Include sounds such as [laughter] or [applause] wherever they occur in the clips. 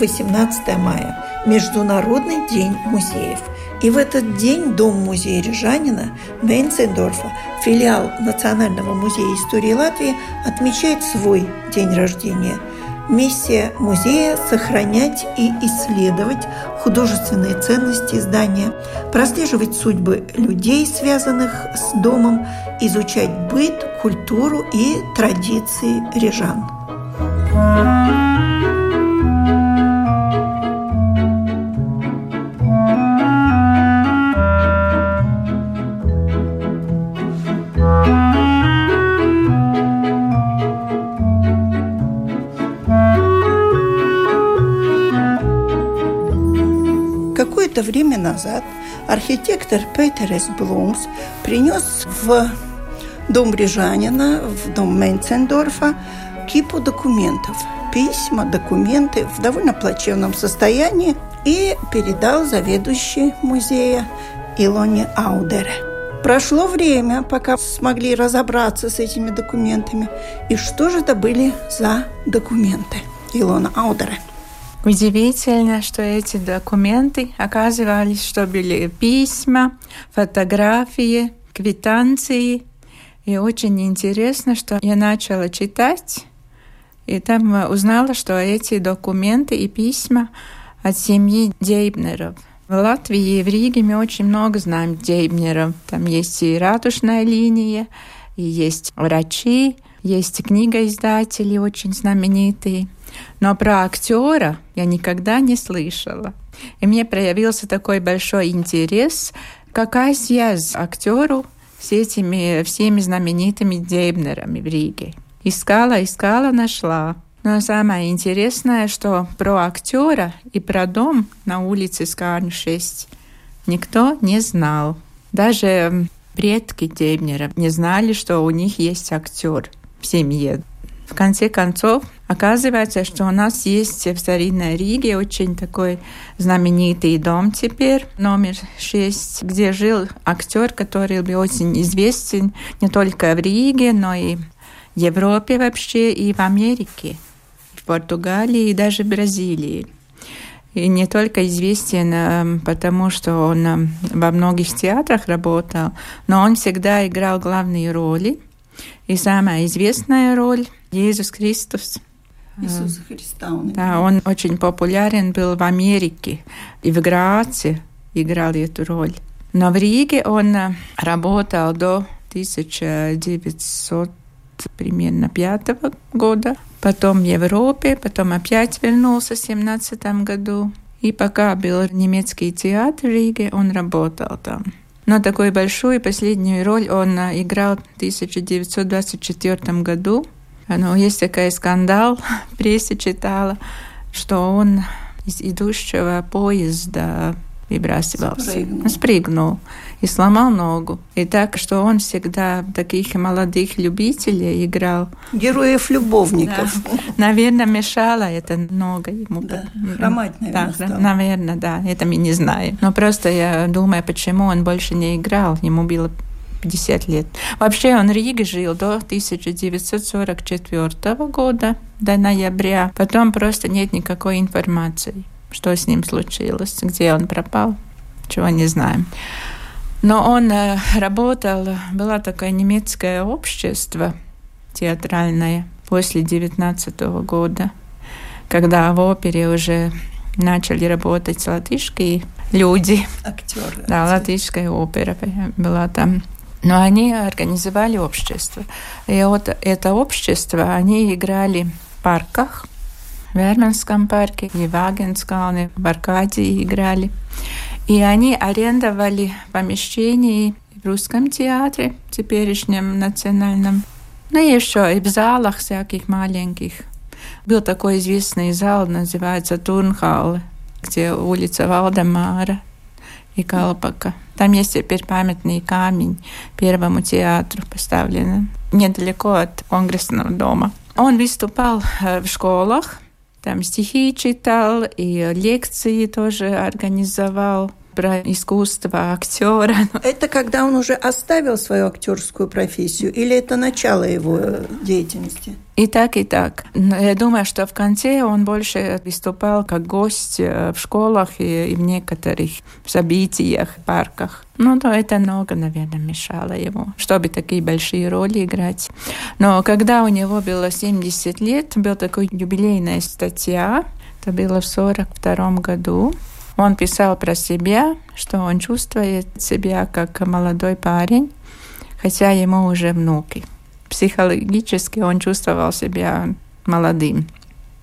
18 мая, Международный день музеев. И в этот день Дом-музей Рижанина Мейнцендорфа, филиал Национального музея истории Латвии, отмечает свой день рождения. Миссия музея – сохранять и исследовать художественные ценности здания, прослеживать судьбы людей, связанных с домом, изучать быт, культуру и традиции рижан. Какое-то время назад архитектор Петерес Блумс принес в дом Рижанина, в дом Мейнцендорфа, кипу документов, письма, документы в довольно плачевном состоянии и передал заведующей музея Илоне Аудере. Прошло время, пока смогли разобраться с этими документами. И что же это были за документы Илона Аудере? Удивительно, что эти документы оказывались, что были письма, фотографии, квитанции. И очень интересно, что я начала читать, и там узнала, что эти документы и письма от семьи Дейбнеров. В Латвии и в Риге мы очень много знаем Дейбнеров. Там есть и ратушная линия, и есть врачи, есть книгоиздатели очень знаменитые. Но про актера я никогда не слышала. И мне проявился такой большой интерес, какая связь актеру с этими всеми знаменитыми Дейбнерами в Риге. Искала, искала, нашла. Но самое интересное, что про актера и про дом на улице Скарн 6 никто не знал. Даже предки Дейбнера не знали, что у них есть актер в семье. В конце концов, оказывается, что у нас есть в старинной Риге очень такой знаменитый дом теперь, номер 6, где жил актер, который был очень известен не только в Риге, но и в Европе вообще, и в Америке, в Португалии и даже в Бразилии. И не только известен, эм, потому что он эм, во многих театрах работал, но он всегда играл главные роли. И самая известная роль Иисус Христос. Иисус Христа. Он да, он очень популярен был в Америке и в Граце играл эту роль. Но в Риге он э, работал до 1900 примерно пятого года. Потом в Европе, потом опять вернулся в 17 году. И пока был немецкий театр в Риге, он работал там. Но такую большую последнюю роль он э, играл в 1924 году но есть такой скандал, [laughs] в прессе читала, что он из идущего поезда выбрасывался. Спрыгнул. Спрыгнул и сломал ногу. И так, что он всегда таких молодых любителей играл. Героев-любовников. Да. Наверное, мешала эта нога ему. Да, хромать, наверное, да, Наверное, да. Это мы не знаем. Но просто я думаю, почему он больше не играл. Ему было 50 лет. Вообще он в Риге жил до 1944 года, до ноября. Потом просто нет никакой информации, что с ним случилось, где он пропал, чего не знаем. Но он э, работал, было такое немецкое общество театральное после 19 года, когда в опере уже начали работать латышские люди. Актеры. Да, латышская опера была там. Но они организовали общество. И вот это общество, они играли в парках, в Верманском парке, и в Агенскалне, в Аркадии играли. И они арендовали помещение в русском театре, теперешнем национальном, ну и еще и в залах всяких маленьких. Был такой известный зал, называется Турнхалл, где улица Валдемара и Калпака. Там есть теперь памятный камень первому театру поставлен недалеко от конгрессного дома. Он выступал э, в школах, там стихи читал и лекции тоже организовал про искусство актера. Это когда он уже оставил свою актерскую профессию или это начало его э, деятельности? И так, и так. Я думаю, что в конце он больше выступал как гость э, в школах и, в некоторых событиях, парках. Ну, то это много, наверное, мешало ему, чтобы такие большие роли играть. Но когда у него было 70 лет, была такая юбилейная статья, это было в 42 году, он писал про себя, что он чувствует себя как молодой парень, хотя ему уже внуки. Психологически он чувствовал себя молодым.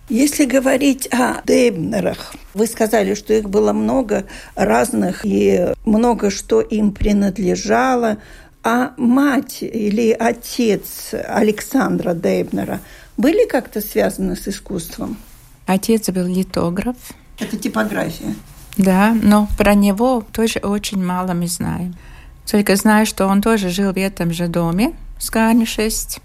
Если говорить о Дейбнерах, вы сказали, что их было много разных и много что им принадлежало. А мать или отец Александра Дейбнера были как-то связаны с искусством? Отец был литограф. Это типография. Да, но про него тоже очень мало мы знаем. Только знаю, что он тоже жил в этом же доме, Скарни 6.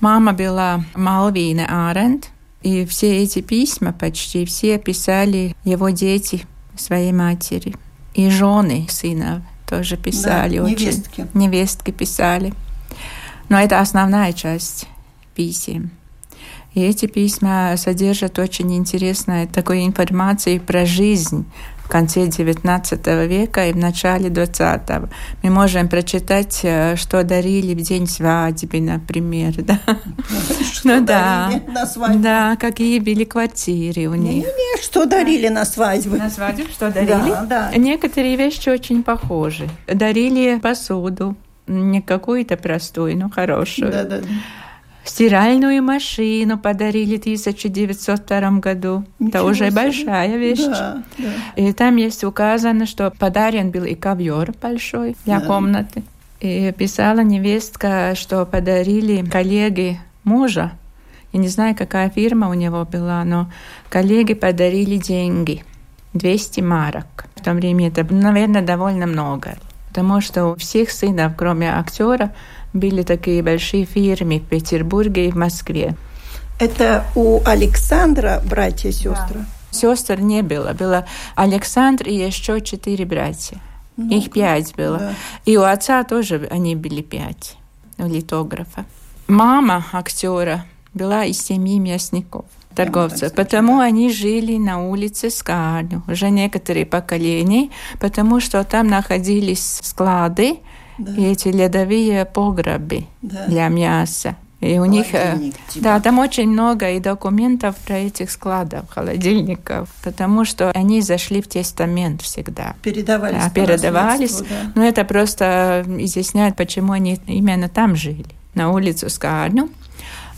Мама была Малвина Аренд, и все эти письма почти все писали его дети своей матери. И жены сына тоже писали да, очень. Невестки. Невестки писали. Но это основная часть писем. И эти письма содержат очень интересную такую информацию про жизнь в конце XIX века и в начале XX. Мы можем прочитать, э, что дарили в день свадьбы, например. [laughs] Да? Что ну, да. на свадьбу? Да, какие были квартиры у них. Не, не, что дарили на свадьбу? На свадьбу что дарили? Да, да. Некоторые вещи очень похожи. Дарили посуду, не какую-то простую, но хорошую. Да, да, да. Стиральную машину подарили в 1902 году. Ничего Это уже себе. большая вещь. Да, да. И там есть указано, что подарен был и ковер большой для да. комнаты. И писала невестка, что подарили коллеги мужа. Я не знаю, какая фирма у него была, но коллеги подарили деньги. 200 марок. В то время это, наверное, довольно много. Потому что у всех сынов, кроме актера, были такие большие фирмы в Петербурге и в Москве. Это у Александра братья и сестры? Да. Сестр не было. Было Александр и еще четыре братья. Ну, Их пять было. Да. И у отца тоже они были пять, у литографа. Мама актера была из семьи мясников торговцев, потому они жили на улице Скарню, уже некоторые поколения, потому что там находились склады, да. и эти ледовые погребы да. для мяса. И у них, э, типа. да, там очень много и документов про этих складов, холодильников, потому что они зашли в тестамент всегда. Передавались. Да, передавались. Да. Но это просто изъясняет, почему они именно там жили, на улицу Скарню.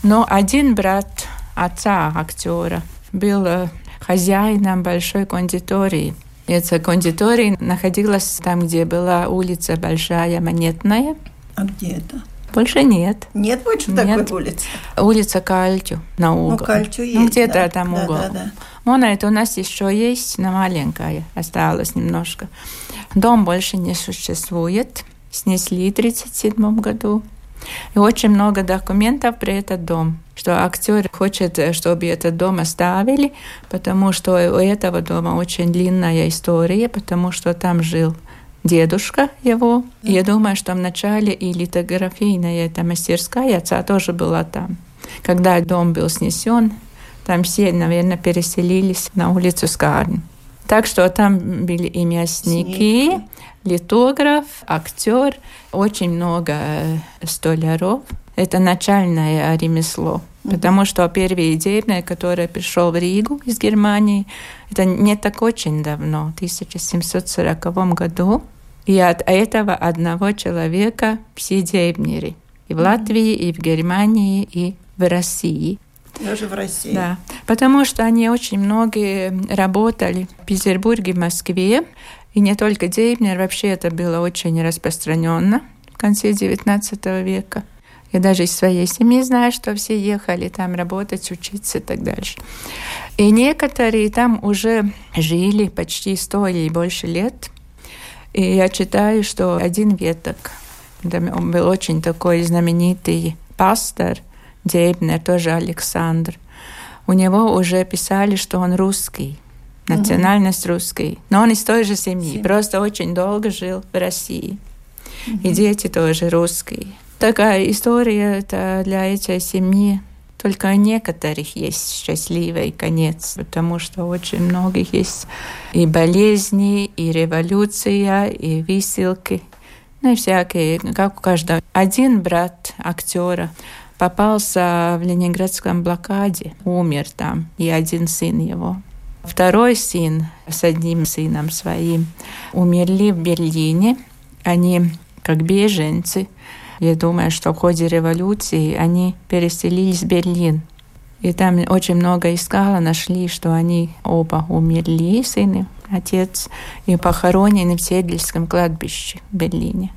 Но один брат отца актера был э, хозяином большой кондитории эта кондитория находилась там, где была улица Большая Монетная. А где это? Больше нет. Нет больше нет. такой улицы? Улица Кальтю на ну, угол. Ну, Кальтю есть, Ну, где-то да. там да, угол. Да, да. Мона это у нас еще есть, но маленькая, осталось немножко. Дом больше не существует. Снесли в 1937 году. И очень много документов про этот дом, что актер хочет, чтобы этот дом оставили, потому что у этого дома очень длинная история, потому что там жил дедушка его. И я думаю, что в начале и литографийная эта мастерская отца тоже была там. Когда дом был снесен, там все, наверное, переселились на улицу Скарн. Так что там были и мясники, Снег литограф, актер, очень много э, столяров. Это начальное ремесло. Потому что первый деревня, который пришел в Ригу из Германии, это не так очень давно, в 1740 году. И от этого одного человека все Дейбнеры. И в Латвии, и в Германии, и в России. Даже в России. Да, потому что они очень многие работали в Петербурге, в Москве, и не только Дейбнер, вообще это было очень распространенно в конце XIX века. Я даже из своей семьи знаю, что все ехали там работать, учиться и так дальше. И некоторые там уже жили почти сто или больше лет. И я читаю, что один веток, он был очень такой знаменитый пастор, Дейбнер, тоже Александр. У него уже писали, что он русский, национальность угу. русский. Но он из той же семьи, Семь. просто очень долго жил в России. Угу. И дети тоже русские. Такая история это для этой семьи. Только у некоторых есть счастливый конец, потому что очень многих есть и болезни, и революция, и виселки, ну и всякие, как у каждого. Один брат актера попался в Ленинградском блокаде, умер там, и один сын его. Второй сын с одним сыном своим умерли в Берлине. Они как беженцы. Я думаю, что в ходе революции они переселились в Берлин. И там очень много искало, нашли, что они оба умерли, сын и отец, и похоронены в Седельском кладбище в Берлине.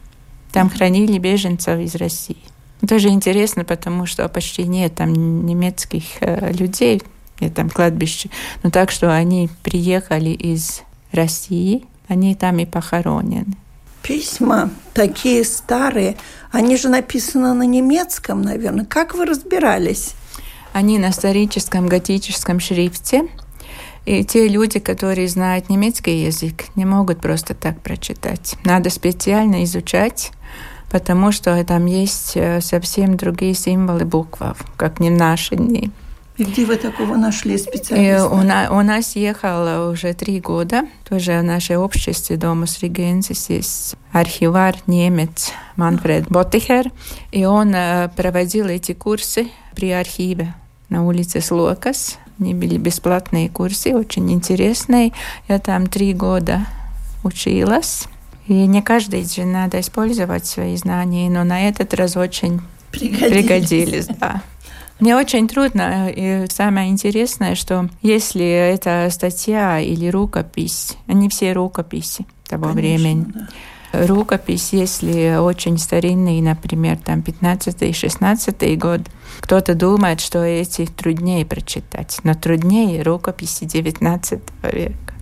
Там хранили беженцев из России. Тоже интересно, потому что почти нет там немецких э, людей, нет там кладбище. Но так что они приехали из России, они там и похоронены. Письма такие старые, они же написаны на немецком, наверное. Как вы разбирались? Они на историческом готическом шрифте. И те люди, которые знают немецкий язык, не могут просто так прочитать. Надо специально изучать потому что там есть э, совсем другие символы букв, как не в наши дни. И где вы такого нашли специалиста? И у, на, у нас ехало уже три года. Тоже в нашей обществе Домус Регенсис есть архивар немец Манфред Боттихер. И он э, проводил эти курсы при архиве на улице Слокас. Они были бесплатные курсы, очень интересные. Я там три года училась. И не каждый день надо использовать свои знания, но на этот раз очень пригодились. пригодились да. Мне очень трудно, и самое интересное, что если это статья или рукопись, они все рукописи того Конечно, времени. Да. Рукопись, если очень старинный, например, там 15-16 год, кто-то думает, что эти труднее прочитать, но труднее рукописи 19 века.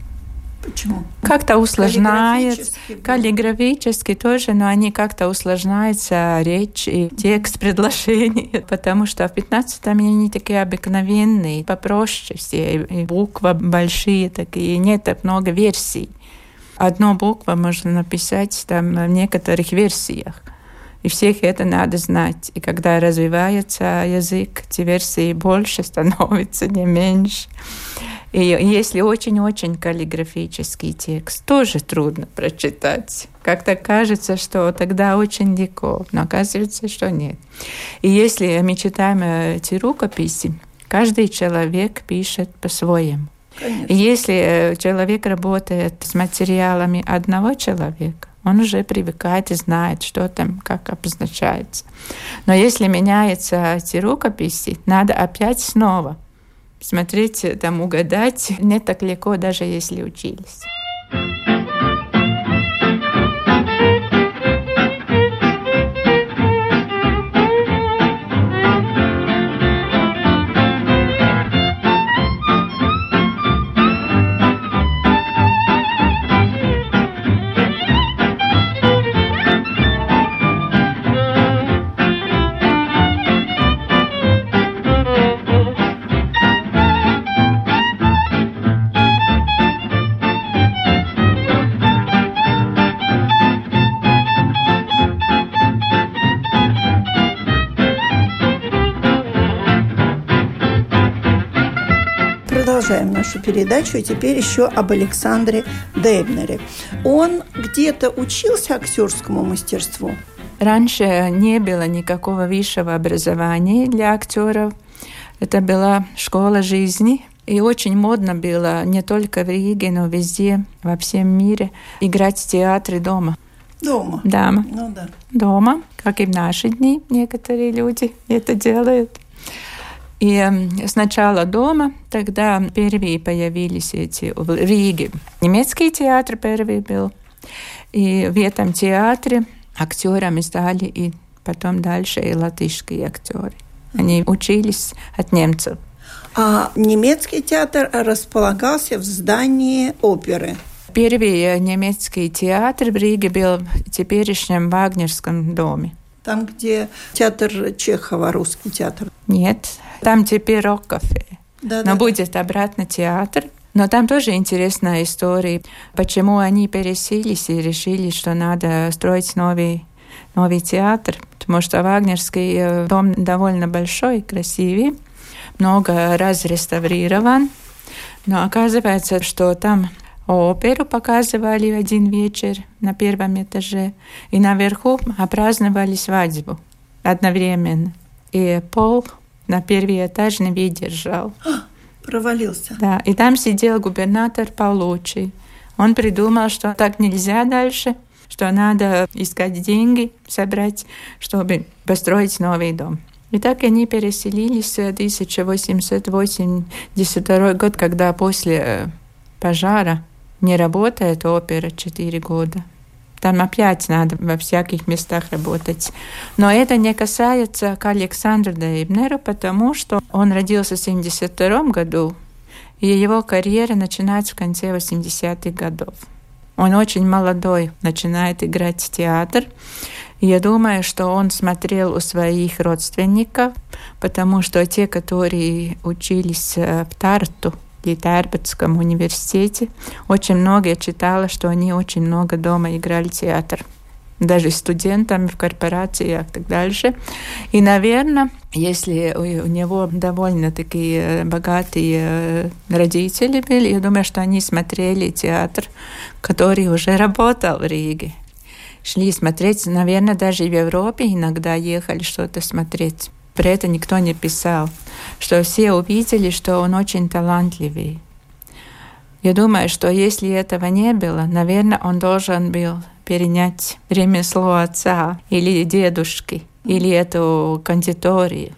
Почему? Как-то усложняется. Каллиграфически, каллиграфически тоже, но они как-то усложняются речь и текст предложений, [laughs] потому что в 15 они такие обыкновенные, попроще все, и буквы большие такие, нет так много версий. Одну букву можно написать там в некоторых версиях. И всех это надо знать. И когда развивается язык, эти версии больше [laughs] становятся, не меньше. И если очень-очень каллиграфический текст, тоже трудно прочитать. Как-то кажется, что тогда очень легко, но оказывается, что нет. И если мы читаем эти рукописи, каждый человек пишет по-своему. И если человек работает с материалами одного человека, он уже привыкает и знает, что там, как обозначается. Но если меняются эти рукописи, надо опять снова смотреть, там угадать не так легко, даже если учились. Продолжаем нашу передачу, и теперь еще об Александре Дейбнере. Он где-то учился актерскому мастерству? Раньше не было никакого высшего образования для актеров. Это была школа жизни. И очень модно было не только в Риге, но везде, во всем мире, играть в театре дома. Дома. Дома. Ну да. Дома, как и в наши дни некоторые люди это делают. И сначала дома, тогда первые появились эти в Риге. Немецкий театр первый был. И в этом театре актерами стали и потом дальше и латышские актеры. Они учились от немцев. А немецкий театр располагался в здании оперы. Первый немецкий театр в Риге был в теперешнем Вагнерском доме. Там, где театр Чехова, русский театр. Нет, там теперь рок-кафе. Да, Но да, будет обратно театр. Но там тоже интересная история, почему они переселились и решили, что надо строить новый, новый театр. Потому что Вагнерский э, дом довольно большой, красивый, много раз реставрирован. Но оказывается, что там оперу показывали один вечер на первом этаже, и наверху опраздновали свадьбу одновременно. И пол на первый этаж не выдержал. Провалился. Да, и там сидел губернатор Паулучи. Он придумал, что так нельзя дальше, что надо искать деньги, собрать, чтобы построить новый дом. И так они переселились в 1882 год, когда после э, пожара не работает опера 4 года. Там опять надо во всяких местах работать. Но это не касается к Александру Дейбнеру, потому что он родился в 1972 году, и его карьера начинается в конце 80-х годов. Он очень молодой, начинает играть в театр. Я думаю, что он смотрел у своих родственников, потому что те, которые учились э, в Тарту, и университете, очень много я читала, что они очень много дома играли театр даже студентами в корпорациях и так дальше. И, наверное, если у него довольно такие богатые родители были, я думаю, что они смотрели театр, который уже работал в Риге. Шли смотреть, наверное, даже в Европе иногда ехали что-то смотреть. Про это никто не писал, что все увидели, что он очень талантливый. Я думаю, что если этого не было, наверное, он должен был перенять ремесло отца или дедушки, или эту кондиторию.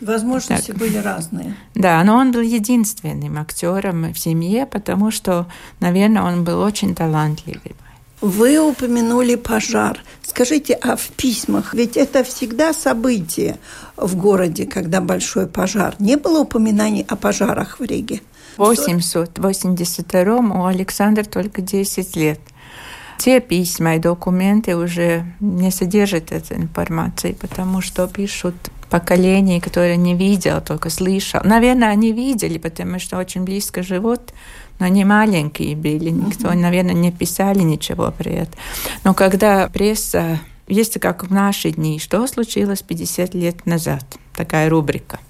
Возможности так. были разные. Да, но он был единственным актером в семье, потому что, наверное, он был очень талантливый. Вы упомянули пожар. Скажите, а в письмах, ведь это всегда событие в городе, когда большой пожар. Не было упоминаний о пожарах в Риге? В 882 у Александра только 10 лет. Те письма и документы уже не содержат этой информации, потому что пишут поколение, которое не видел, только слышал. Наверное, они видели, потому что очень близко живут, но они маленькие были, никто, наверное, не писали ничего про это. Но когда пресса, есть как в наши дни, что случилось 50 лет назад, такая рубрика.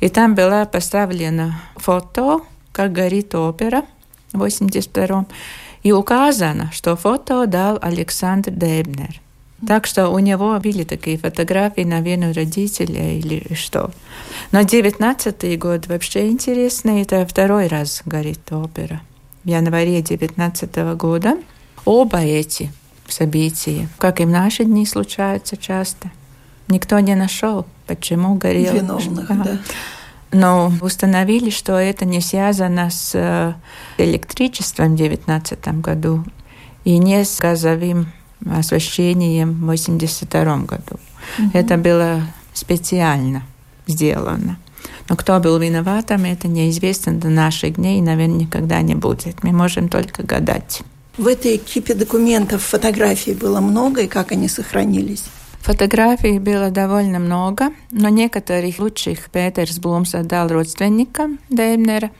И там была поставлена фото, как горит опера в 82-м, и указано, что фото дал Александр Дебнер. Так что у него были такие фотографии, наверное, родителей или что. Но 19 год вообще интересный. Это второй раз горит опера. В январе 19 года. Оба эти события, как и в наши дни случаются часто, никто не нашел, почему горел. Виновных, да. да. Но установили, что это не связано с э, электричеством в 19 году и не с газовым освещением в 1982 году. Угу. Это было специально сделано. Но кто был виноватым, это неизвестно до наших дней и, наверное, никогда не будет. Мы можем только гадать. В этой кипе документов фотографий было много, и как они сохранились? Фотографий было довольно много, но некоторых лучших Петерс Блумс отдал родственникам Деймнера.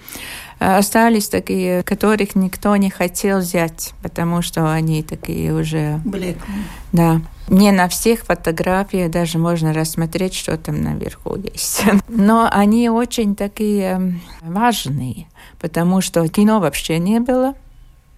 А остались такие, которых никто не хотел взять, потому что они такие уже... Блеклые. Да. Не на всех фотографиях даже можно рассмотреть, что там наверху есть. [laughs] Но они очень такие важные, потому что кино вообще не было,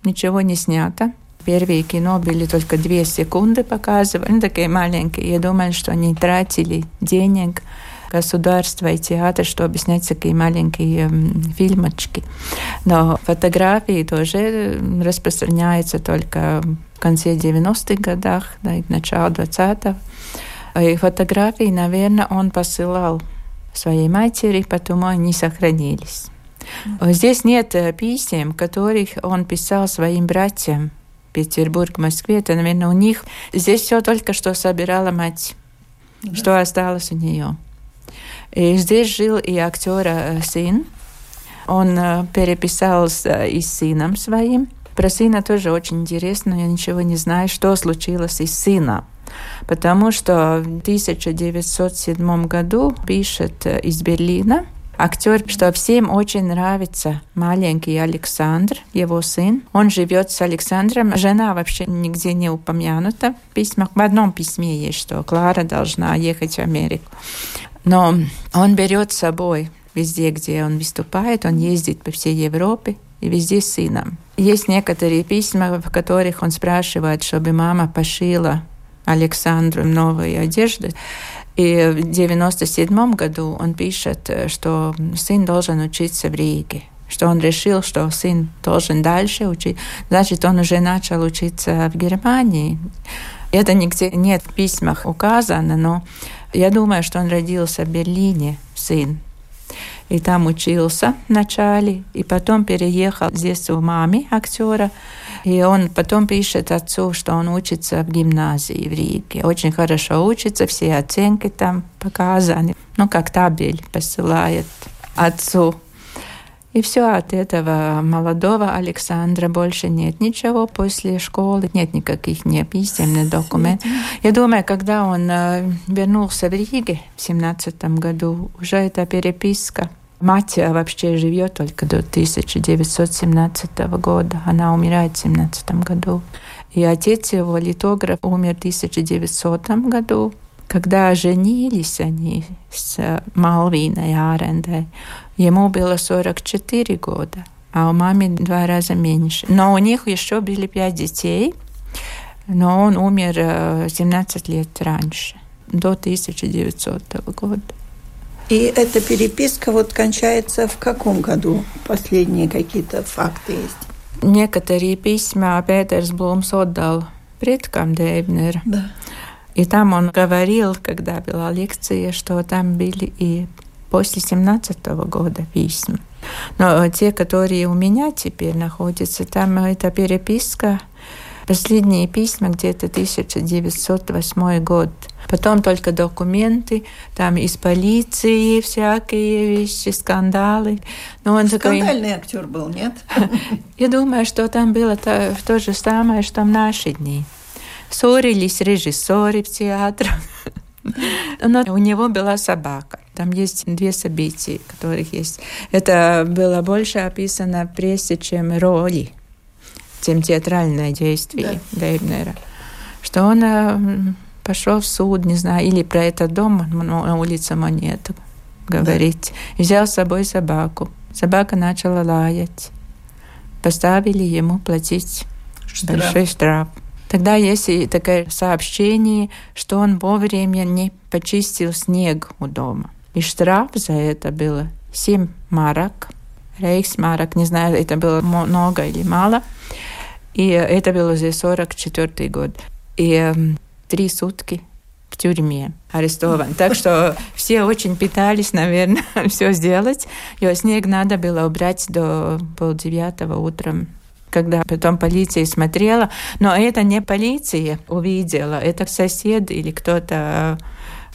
ничего не снято. Первые кино были только две секунды показывали, ну, такие маленькие. Я думаю, что они тратили денег государства и театр, чтобы снять такие маленькие фильмочки. Но фотографии тоже распространяются только в конце 90-х годах, да, и начало 20-го. И фотографии, наверное, он посылал своей матери, потом они сохранились. Здесь нет э, писем, которых он писал своим братьям Петербург, Москве. Это, наверное, у них. Здесь все только что собирала мать, да. что осталось у нее. И здесь жил и актера э, сын. Он э, переписал и с сыном своим. Про сына тоже очень интересно. Я ничего не знаю, что случилось и с сыном. Потому что в 1907 году пишет из Берлина актер, что всем очень нравится маленький Александр, его сын. Он живет с Александром. Жена вообще нигде не упомянута в письмах. В одном письме есть, что Клара должна ехать в Америку. Но он берет с собой везде, где он выступает, он ездит по всей Европе и везде с сыном. Есть некоторые письма, в которых он спрашивает, чтобы мама пошила Александру новые одежды. И в 97 году он пишет, что сын должен учиться в Риге что он решил, что сын должен дальше учить. Значит, он уже начал учиться в Германии. Это нигде нет в письмах указано, но я думаю, что он родился в Берлине, сын. И там учился вначале, и потом переехал здесь у мамы актера. И он потом пишет отцу, что он учится в гимназии в Риге. Очень хорошо учится, все оценки там показаны. Ну, как табель посылает отцу. И все от этого молодого Александра больше нет ничего после школы, нет никаких не письменных документов. Я думаю, когда он э, вернулся в Риге в семнадцатом году, уже эта переписка Мать вообще живет только до 1917 года. Она умирает в 17 году. И отец его, литограф, умер в 1900 году. Когда женились они с Малвиной Арендой, ему было 44 года, а у мамы два раза меньше. Но у них еще были пять детей, но он умер 17 лет раньше, до 1900 года. И эта переписка вот кончается в каком году? Последние какие-то факты есть? Некоторые письма Петерс Блумс отдал предкам Дейбнера. Да. И там он говорил, когда была лекция, что там были и после 17 -го года письма. Но те, которые у меня теперь находятся, там эта переписка Последние письма где-то 1908 год. Потом только документы, там из полиции всякие вещи, скандалы. Но он Скандальный такой... актер был, нет? [laughs] Я думаю, что там было то, то же самое, что в наши дни. Ссорились режиссеры в театре. [laughs] Но у него была собака. Там есть две события, которых есть. Это было больше описано в прессе, чем роли тем театральное действие да. Дейбнера, что он э, пошел в суд, не знаю, или про этот дом на улице Монету говорить. Да. Взял с собой собаку. Собака начала лаять. Поставили ему платить штраф. большой штраф. Тогда есть и такое сообщение, что он вовремя не почистил снег у дома. И штраф за это было 7 марок. Рейхсмарок, не знаю, это было много или мало. И это был уже 44 год. И эм, три сутки в тюрьме арестован. Так что все очень пытались, наверное, [laughs] все сделать. И снег надо было убрать до полдевятого утром когда потом полиция смотрела. Но это не полиция увидела, это сосед или кто-то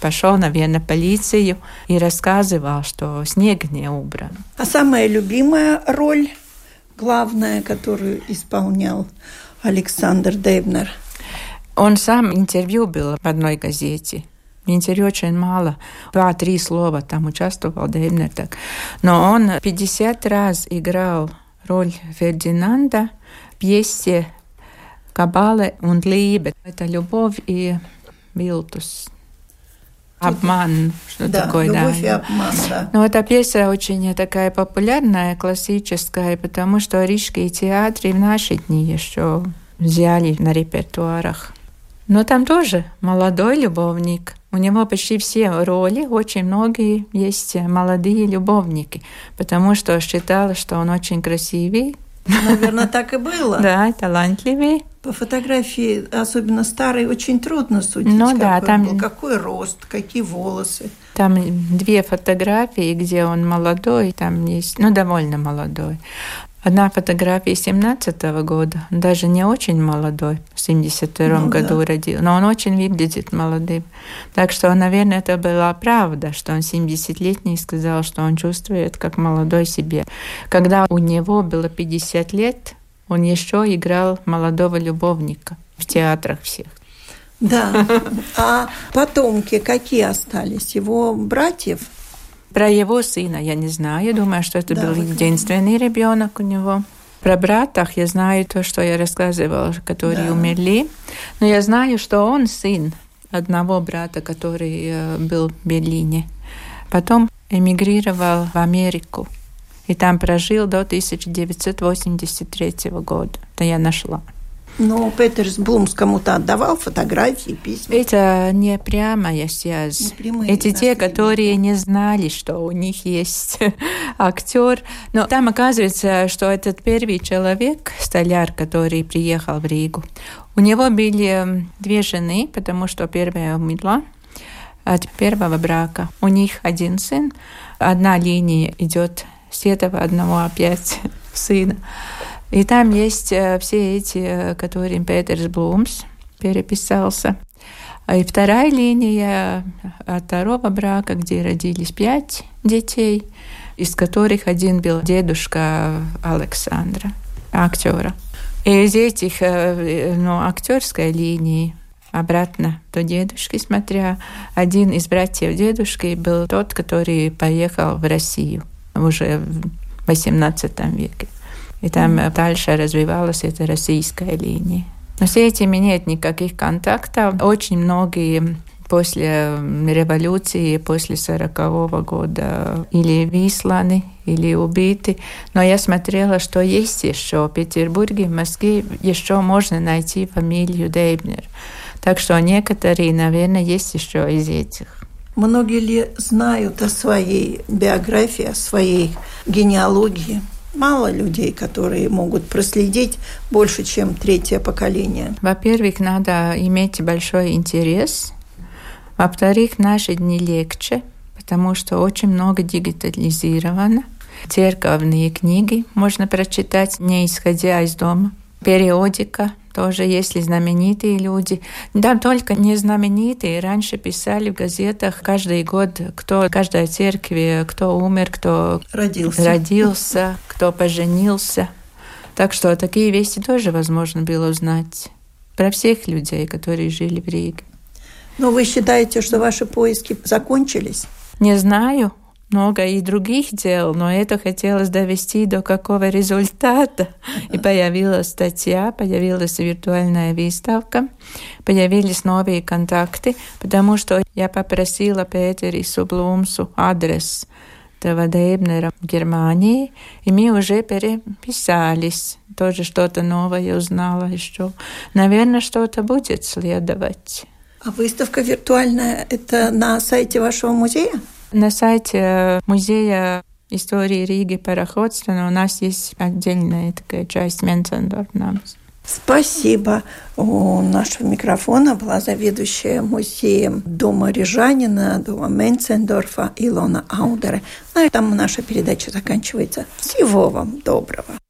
пошел, в полицию и рассказывал, что снег не убран. А самая любимая роль главная, которую исполнял Александр Дейбнер? Он сам интервью был в одной газете. Интервью очень мало, два-три слова там участвовал Дейбнер. Так. Но он 50 раз играл роль Фердинанда в пьесе «Кабале und Liebe». Это «Любовь и Вилтус». Обман, что да, такое, любовь да. и обман, да. Но эта песня очень такая популярная, классическая, потому что рижские театры в наши дни еще взяли на репертуарах. Но там тоже молодой любовник. У него почти все роли, очень многие есть молодые любовники, потому что считала, что он очень красивый. Наверное, так и было. [laughs] Да, талантливый. По фотографии, особенно старой, очень трудно судить, ну, да, какой, там... был, какой рост, какие волосы. Там две фотографии, где он молодой, там есть, ну, довольно молодой. Одна фотография 17 -го года, даже не очень молодой, в 72 ну, году да. родил, но он очень выглядит молодым. Так что, наверное, это была правда, что он 70-летний сказал, что он чувствует как молодой себе. Когда у него было 50 лет, он еще играл молодого любовника в театрах всех. Да. А потомки какие остались? Его братьев? Про его сына я не знаю. Я думаю, что это да, был единственный ребенок у него. Про братах я знаю то, что я рассказывала, которые да. умерли. Но я знаю, что он сын одного брата, который э, был в Берлине. Потом эмигрировал в Америку. И там прожил до 1983 года. Это я нашла. Но Петерс Блумс кому-то отдавал фотографии, письма. Это не прямая связь. Не прямые, Эти те, которые не знали, что у них есть [laughs] актер. Но там оказывается, что этот первый человек, столяр, который приехал в Ригу, у него были две жены, потому что первая умерла от первого брака. У них один сын. Одна линия идет этого одного опять [laughs] сына. И там есть э, все эти, э, которым Петерс Блумс переписался. И вторая линия от второго брака, где родились пять детей, из которых один был дедушка Александра, актера. И из этих, э, ну, актерской линии обратно до дедушки, смотря, один из братьев дедушки был тот, который поехал в Россию уже в XVIII веке. И там mm. дальше развивалась эта российская линия. Но с этими нет никаких контактов. Очень многие после революции, после сорокового года или высланы, или убиты. Но я смотрела, что есть еще в Петербурге, в Москве еще можно найти фамилию Дейбнер. Так что некоторые, наверное, есть еще из этих. Многие ли знают о своей биографии, о своей генеалогии? Мало людей, которые могут проследить больше, чем третье поколение. Во-первых, надо иметь большой интерес. Во-вторых, наши дни легче, потому что очень много дигитализировано. Церковные книги можно прочитать, не исходя из дома. Периодика тоже если знаменитые люди. Да, только не знаменитые. Раньше писали в газетах каждый год, кто каждой церкви, кто умер, кто родился, родился кто поженился. Так что такие вести тоже возможно было узнать про всех людей, которые жили в Риге. Но вы считаете, что ваши поиски закончились? Не знаю много и других дел, но это хотелось довести до какого результата. И появилась статья, появилась виртуальная выставка, появились новые контакты, потому что я попросила Петерису Блумсу адрес этого Дейбнера в Германии, и мы уже переписались. Тоже что-то новое узнала еще. Наверное, что-то будет следовать. А выставка виртуальная – это на сайте вашего музея? На сайте музея истории Риги пароходства у нас есть отдельная такая часть Менцендорф Спасибо. У нашего микрофона была заведующая музеем дома Рижанина, дома Менцендорфа Илона Аудера. На этом наша передача заканчивается. Всего вам доброго.